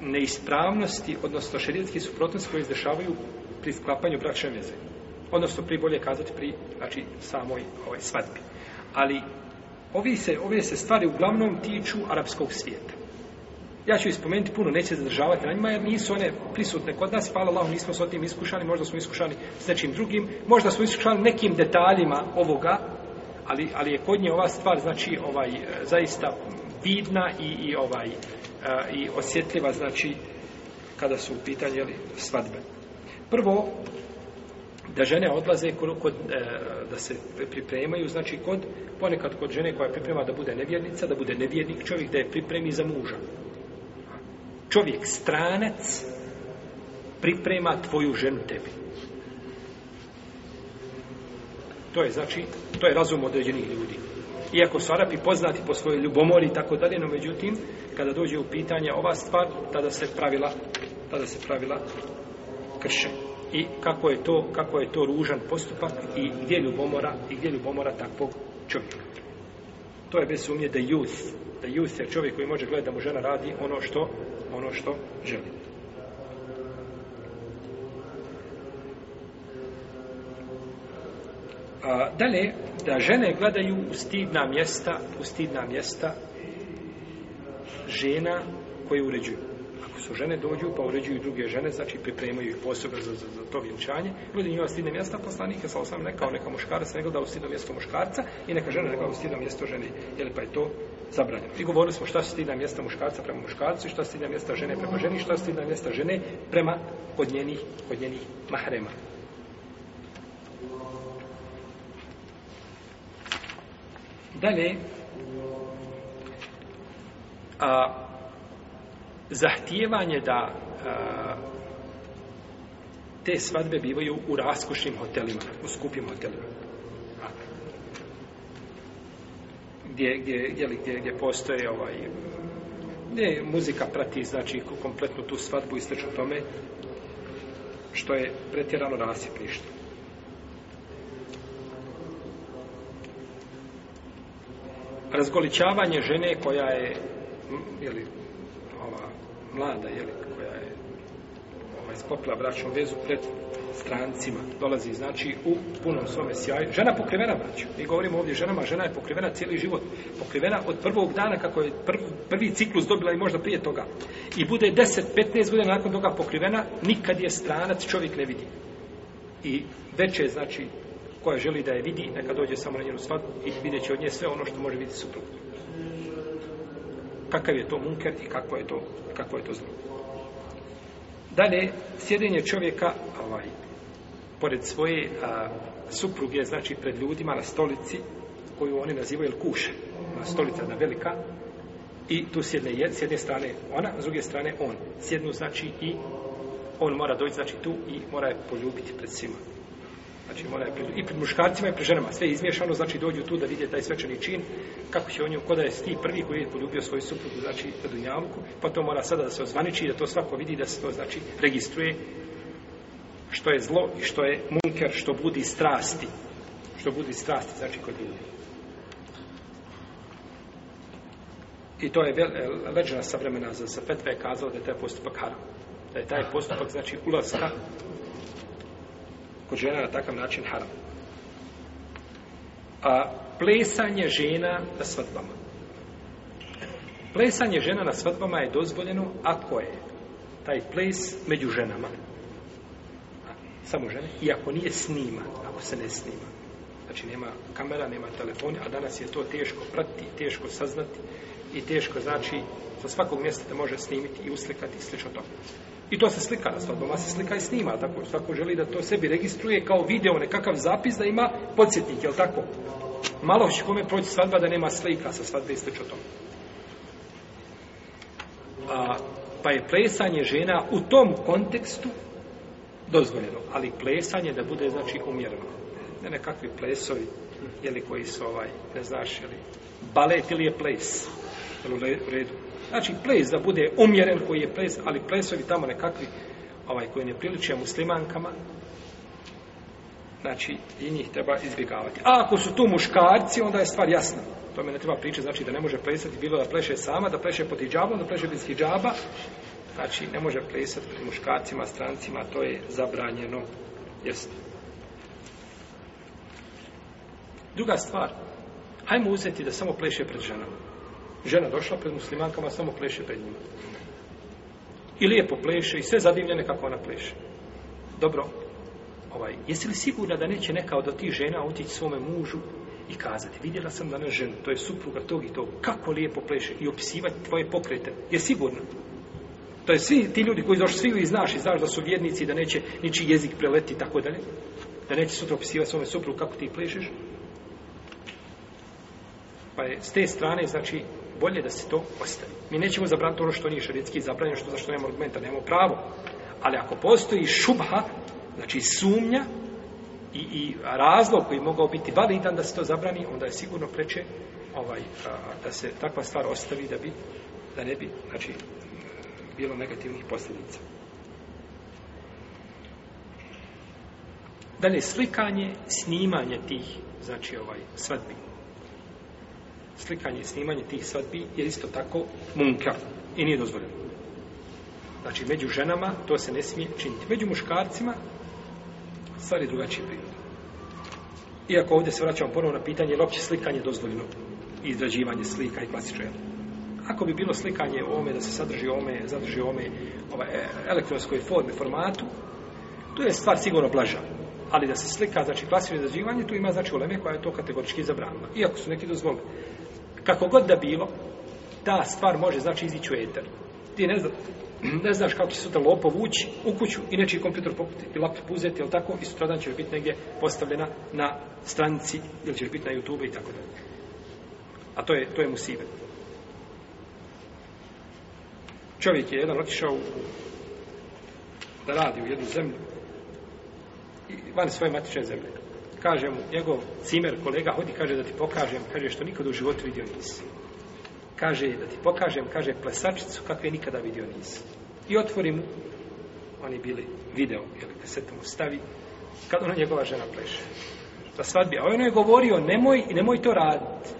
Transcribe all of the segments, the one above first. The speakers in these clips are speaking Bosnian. neispravnosti, odnosno šerijetski suprotnosti koje izdešavaju pri sklapanju bračne veze. Odnosno, pri bolje kazati, pri znači, samoj ovaj, svadbi. Ali, ovi se, ove se stvari uglavnom tiču arapskog svijeta. Ja ću ispomenuti puno, neće zadržavati na njima, jer nisu one prisutne kod nas. Hvala Allah, nismo s tim iskušani, možda smo iskušani s nečim drugim, možda smo iskušani nekim detaljima ovoga, ali, ali je kod nje ova stvar, znači, ovaj, zaista vidna i, i ovaj, i osjetljiva, znači, kada su u pitanju jeli, svadbe. Prvo, da žene odlaze kod, e, da se pripremaju, znači kod, ponekad kod žene koja priprema da bude nevjernica, da bude nevjernik čovjek, da je pripremi za muža. Čovjek, stranac, priprema tvoju ženu tebi. To je, znači, to je razum određenih ljudi iako su Arapi poznati po svojoj ljubomori i tako dalje, no međutim, kada dođe u pitanje ova stvar, tada se pravila, se pravila krše. I kako je to, kako je to ružan postupak i gdje ljubomora, i gdje ljubomora takvog čovjeka. To je bez sumnje da youth. Da youth je čovjek koji može gledati da mu žena radi ono što, ono što želi. A, dalje, da žene gledaju u stidna mjesta, u stidna mjesta žena koje uređuju. Ako su žene dođu, pa uređuju druge žene, znači pripremaju ih posebno za, za, za to vjenčanje, gledaju njima stidne mjesta, poslanik je sa osam rekao neka muškarca, ne da u stidno mjesto muškarca i neka žena gleda u stidno mjesto žene, jel pa je to zabranjeno. I govorili smo šta su stidna mjesta muškarca prema muškarcu i šta su stidna mjesta žene prema ženi, šta su stidna mjesta žene prema kod njenih, njenih mahrema. Dalje, a, zahtijevanje da te svadbe bivaju u raskošnim hotelima, u skupim hotelima. gdje, postoje ovaj, gdje muzika prati znači kompletnu tu svadbu i sl. tome što je pretjerano rasipništvo. razgoličavanje žene koja je jeli, ova mlada jeli, koja je ovaj, sklopila bračnu vezu pred strancima dolazi znači u punom svome sjaju žena pokrivena braću mi govorimo ovdje ženama žena je pokrivena cijeli život pokrivena od prvog dana kako je prvi, prvi ciklus dobila i možda prije toga i bude 10 15 godina nakon toga pokrivena nikad je stranac čovjek ne vidi i veće je znači koja želi da je vidi, neka dođe samo na njenu svadbu i vidjet će od nje sve ono što može vidjeti suprug. Kakav je to munker i kako je to, kako je to zlo. Dalje, sjedenje čovjeka ovaj, pored svoje supruge, znači pred ljudima na stolici, koju oni nazivaju kuše. na stolica jedna velika, i tu sjedne je, s jedne strane ona, s druge strane on. Sjednu znači i on mora doći znači tu i mora je poljubiti pred svima. Znači mora je i pred muškarcima i pred ženama, sve je znači dođu tu da vide taj svečani čin, kako će on nju, koda je sti prvi koji je poljubio svoju suprugu, znači na pa to mora sada da se ozvaniči, da to svako vidi, da se to znači registruje što je zlo i što je munker, što budi strasti. Što budi strasti, znači kod ljudi. I to je leđena savremena za, za Petve je kazao da je taj postupak haram. Da je taj postupak, znači, ulaska kod žena na takav način haram. A plesanje žena na svatbama. Plesanje žena na svatbama je dozvoljeno ako je taj ples među ženama. Samo žene. I ako nije snima, ako se ne snima. Znači nema kamera, nema telefona, a danas je to teško pratiti, teško saznati i teško znači sa svakog mjesta da može snimiti i uslikati i slično tome. I to se slika na svadbama, se slika i snima, tako tako želi da to sebi registruje kao video, nekakav zapis da ima podsjetnik, jel tako? Malo će kome proći svadba da nema slika sa svadbe i slično tome. A, pa je plesanje žena u tom kontekstu dozvoljeno, ali plesanje da bude znači umjereno. Ne nekakvi plesovi, jeli koji su ovaj, ne znaš, jeli balet ili je ples. Jel u redu? Znači, ples da bude umjeren koji je ples, ali plesovi tamo nekakvi ovaj, koji ne priliče muslimankama, znači, i njih treba izbjegavati. A ako su tu muškarci, onda je stvar jasna. To me ne treba pričati, znači da ne može plesati, bilo da pleše sama, da pleše pod hijabom, da pleše bez hijaba, znači ne može plesati pred muškarcima, strancima, to je zabranjeno. Jeste. Druga stvar, hajmo uzeti da samo pleše pred ženama žena došla pred muslimankama, samo pleše pred njima. I lijepo pleše i sve zadivljene kako ona pleše. Dobro, ovaj, jesi li sigurna da neće neka od tih žena otići svome mužu i kazati, vidjela sam danas ženu, to je supruga tog i tog, kako lijepo pleše i opisivati tvoje pokrete, je sigurno? To je svi ti ljudi koji došli, svi znaš i znaš da su vjednici, da neće ničiji jezik preleti i tako dalje, da neće sutra opisivati svome suprugu kako ti plešeš. Pa je s te strane, znači, bolje da se to ostavi. Mi nećemo zabraniti ono što nije šarijetski zabranjeno, što zašto nemamo argumenta, nemamo pravo. Ali ako postoji šubha, znači sumnja i, i razlog koji mogao biti validan da se to zabrani, onda je sigurno preče ovaj, da se takva stvar ostavi da bi da ne bi znači, bilo negativnih posljedica. Dalje, slikanje, snimanje tih, znači ovaj, svadbi slikanje i snimanje tih svadbi je isto tako munka i nije dozvoljeno. Znači, među ženama to se ne smije činiti. Među muškarcima stvari drugačije prirode. Iako ovdje se vraćamo ponovno na pitanje, je li opće slikanje dozvoljeno? Izrađivanje slika i klasično Ako bi bilo slikanje ome, da se sadrži ome, zadrži ome ovaj, elektronskoj formi, formatu, to je stvar sigurno blaža. Ali da se slika, znači klasično izrađivanje, tu ima znači uleme koja je to kategorički zabranila. Iako su neki dozvoljeni. Kako god da bilo, ta stvar može znači izići u eter. Ti ne, zna, ne znaš kako će sutra lopov ući u kuću i nečiji kompjuter i laptop uzeti, ili tako, i sutradan će biti negdje postavljena na stranici, ili će biti na YouTube i tako dalje. A to je, to je Čovjek je jedan otišao da radi u jednu zemlju i van svoje matične zemlje. Kaže mu, njegov cimer kolega hodi, kaže da ti pokažem, kaže što nikada u životu vidio nisi. Kaže da ti pokažem, kaže plesačicu kakve nikada vidio nisi. I otvori mu, oni bili video, jel, kasetu mu stavi, kad ona njegova žena pleše. za svadbi, a ono je govorio, nemoj i nemoj to raditi.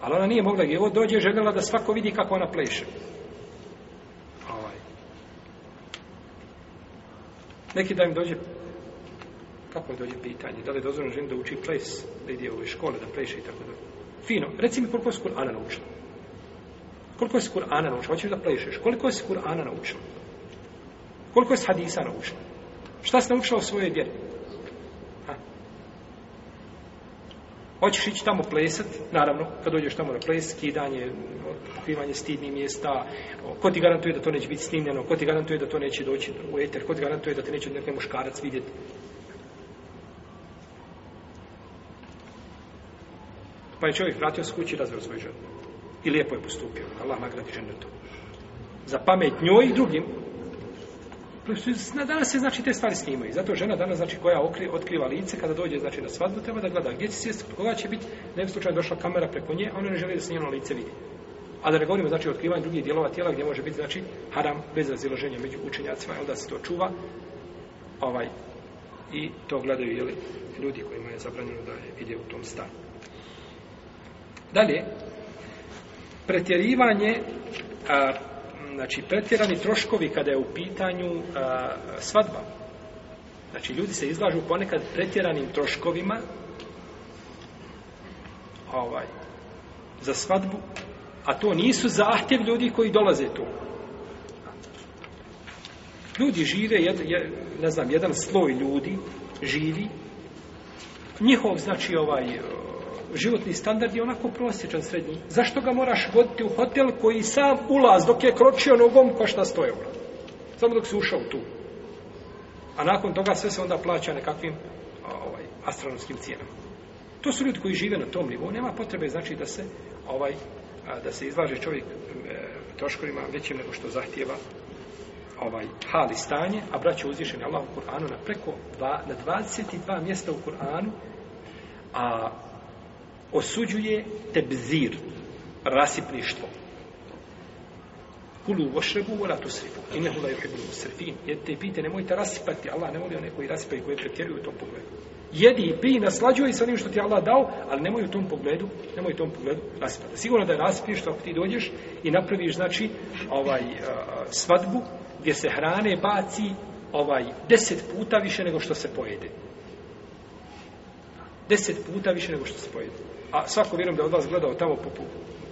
Ali ona nije mogla, evo dođe, željela da svako vidi kako ona pleše. Ovaj. Neki im dođe kako je dođe pitanje? Da li je dozvoljeno ženi da uči ples, da ide u škole, da pleše i tako dalje? Fino, reci mi koliko je Kur'ana naučila. Koliko je Kur'ana naučila? Hoćeš da plešeš? Koliko je Kur'ana naučila? Koliko je hadisa naučila? Šta si naučila o svojoj vjeri? Hoćeš ići tamo plesat, naravno, kad dođeš tamo na ples, skidanje, pokrivanje stidnih mjesta, ko ti garantuje da to neće biti snimljeno, ko ti garantuje da to neće doći u eter, ko ti garantuje da te neće neki muškarac vidjeti Pa je čovjek vratio s kući i razvio svoju ženu. I lijepo je postupio. Allah nagradi to. Za pamet njoj i drugim. danas se znači te stvari snimaju. Zato žena danas znači koja otkriva lice kada dođe znači na svadbu treba da gleda gdje će sjesti, koga će biti, ne bi slučajno došla kamera preko nje, a ona ne želi da se njeno lice vidi. A da ne govorimo znači o otkrivanju drugih dijelova tijela gdje može biti znači haram bez razilaženja među učenjacima, I onda se to čuva. Ovaj i to gledaju jeli, ljudi kojima je zabranjeno da ide u tom stanu. Dalje, pretjerivanje, a, znači pretjerani troškovi kada je u pitanju a, svadba. Znači ljudi se izlažu ponekad pretjeranim troškovima ovaj, za svadbu, a to nisu zahtjev ljudi koji dolaze tu. Ljudi žive, jed, ne znam, jedan sloj ljudi živi, njihov znači ovaj životni standard je onako prosječan srednji. Zašto ga moraš voditi u hotel koji sam ulaz dok je kročio nogom košta 100 eura? Samo dok si ušao tu. A nakon toga sve se onda plaća nekakvim ovaj, astronomskim cijenama. To su ljudi koji žive na tom nivou. Nema potrebe znači da se ovaj da se izlaže čovjek e, troškovima većim nego što zahtjeva ovaj hali stanje, a braće uzvišeni Allah u Kur'anu na preko dva, na 22 mjesta u Kur'anu, a osuđuje tebzir, rasipništvo. Kulu vošrebu, vola tu srifu. I ne hula juhibu srifin. jer te pite nemojte rasipati. Allah ne voli one koji rasipaju, koji pretjeruju u tom pogledu. Jedi i pij, naslađuj se onim što ti Allah dao, ali nemoj u tom pogledu, nemoj u tom pogledu rasipati. Sigurno da je rasipništvo ako ti dođeš i napraviš, znači, ovaj, svadbu gdje se hrane baci ovaj deset puta više nego što se pojede. Deset puta više nego što se pojede. A svako vjerujem da je od vas gledao tamo po,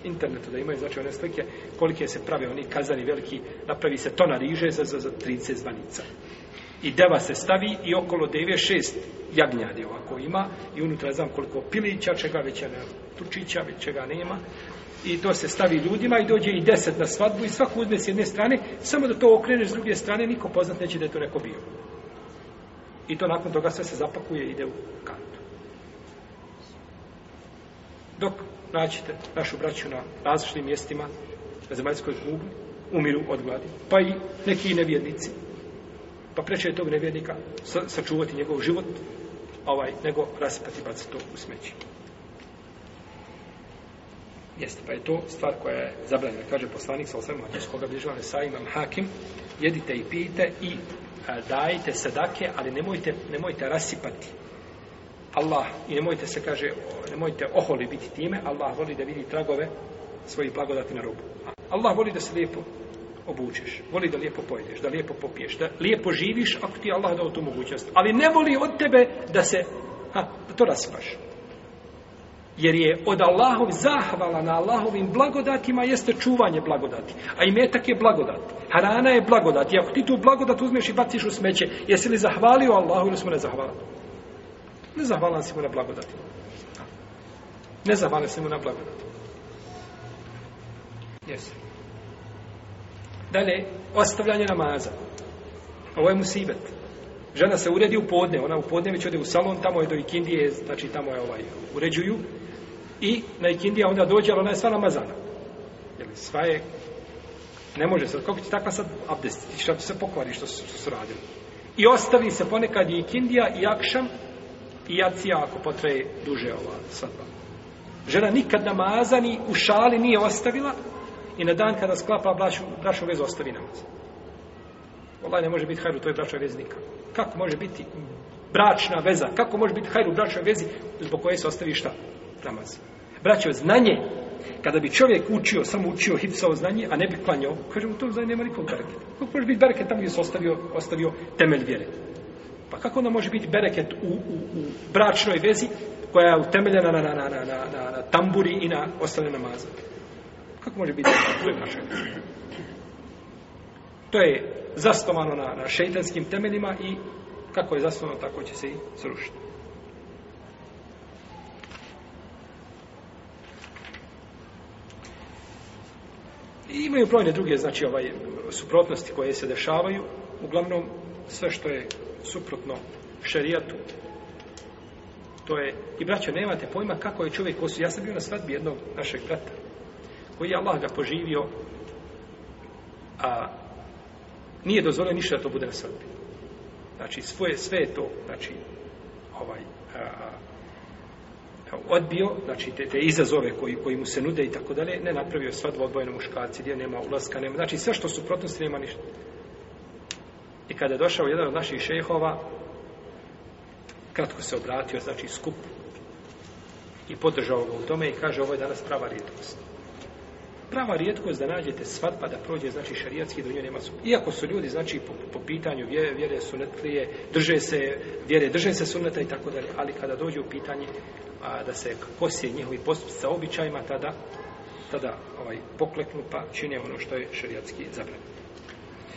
internetu da imaju znači one slike kolike se prave oni kazani veliki, napravi se tona riže za, za, za 30 zvanica. I deva se stavi i okolo deve šest jagnjadi ovako ima i unutra znam koliko pilića, čega već nema, tučića, već čega nema. I to se stavi ljudima i dođe i deset na svadbu i svako uzme s jedne strane, samo da to okrene s druge strane, niko poznat neće da je to neko bio. I to nakon toga sve se zapakuje i ide u kantu. Dok naćete našu braću na različitim mjestima na zemaljskoj kugli, umiru od gladi. Pa i neki nevjernici. Pa preče je tog nevjernika sa, sačuvati njegov život, ovaj, nego rasipati baciti to u smeći. Jeste, pa je to stvar koja je zabranjena. Kaže poslanik sa osvema, iz koga sa imam hakim, jedite i pijte i dajte sadake, ali nemojte, nemojte rasipati Allah, i nemojte se, kaže, nemojte oholi biti time, Allah voli da vidi tragove svojih blagodati na rubu. Allah voli da se lijepo obučeš, voli da lijepo pojedeš, da lijepo popiješ, da lijepo živiš ako ti Allah dao tu mogućnost. Ali ne voli od tebe da se, ha, da to raspaš. Jer je od Allahov zahvala na Allahovim blagodatima jeste čuvanje blagodati. A i metak je blagodat. Harana je blagodat. I ako ti tu blagodat uzmeš i baciš u smeće, jesi li zahvalio Allahu ili smo ne zahvalili? Ne zahvalan si mu na blagodati. Ne zahvalan si mu na blagodati. Jesu. Dalje, ostavljanje namaza. Ovo je musibet. Žena se uredi u podne, ona u podne već ode u salon, tamo je do ikindije, znači tamo je ovaj, uređuju. I na ikindija onda dođe, ali ona je sva namazana. Jer sva je, ne može se, kako će takva sad abdestiti, šta se pokvari što, su radili. I ostavi se ponekad i ikindija i akšam, i ako potraje duže ova svadba. Žena nikad namaza u šali nije ostavila i na dan kada sklapa brašu vezu ostavi namaz. Olaj ne može biti hajru, to je bračna veza nikad. Kako može biti bračna veza? Kako može biti hajru u bračnoj vezi zbog koje se ostavi šta? Namaz. Braćo, znanje, kada bi čovjek učio, samo učio hipsao znanje, a ne bi klanjao, kaže mu to znanje nema nikog bereketa. Kako može biti bereket tamo gdje se ostavio, ostavio temelj vjere? Pa kako onda može biti bereket u, u, u bračnoj vezi koja je utemeljena na, na, na, na, na tamburi i na ostale namaze? Kako može biti to je To je zasnovano na, na temeljima i kako je zasnovano, tako će se i srušiti. I imaju brojne druge, znači, ovaj, suprotnosti koje se dešavaju. Uglavnom, sve što je suprotno šerijatu. To je, i braćo, nemate pojma kako je čovjek koji Ja sam bio na svadbi jednog našeg brata, koji je Allah ga poživio, a nije dozvolio ništa da to bude na svadbi. Znači, svoje, sve je to, znači, ovaj, odbio, znači, te, te izazove koji, koji mu se nude i tako dalje, ne napravio svadbu odbojeno muškarci, gdje nema ulaska, nema, znači, sve što suprotnosti nema ništa. I kada je došao jedan od naših šehova, kratko se obratio, znači skup, i podržao ga u tome i kaže ovo je danas prava rijetkost. Prava rijetkost da nađete svatba, da prođe, znači šarijatski, da u njoj nema su. Iako su ljudi, znači, po, pitanju vjere, vjere sunetlije, drže se, vjere drže se suneta i tako dalje, ali kada dođe u pitanje a, da se kosije njihovi postupci sa običajima, tada, tada ovaj, pokleknu pa čine ono što je šarijatski zabranjeno.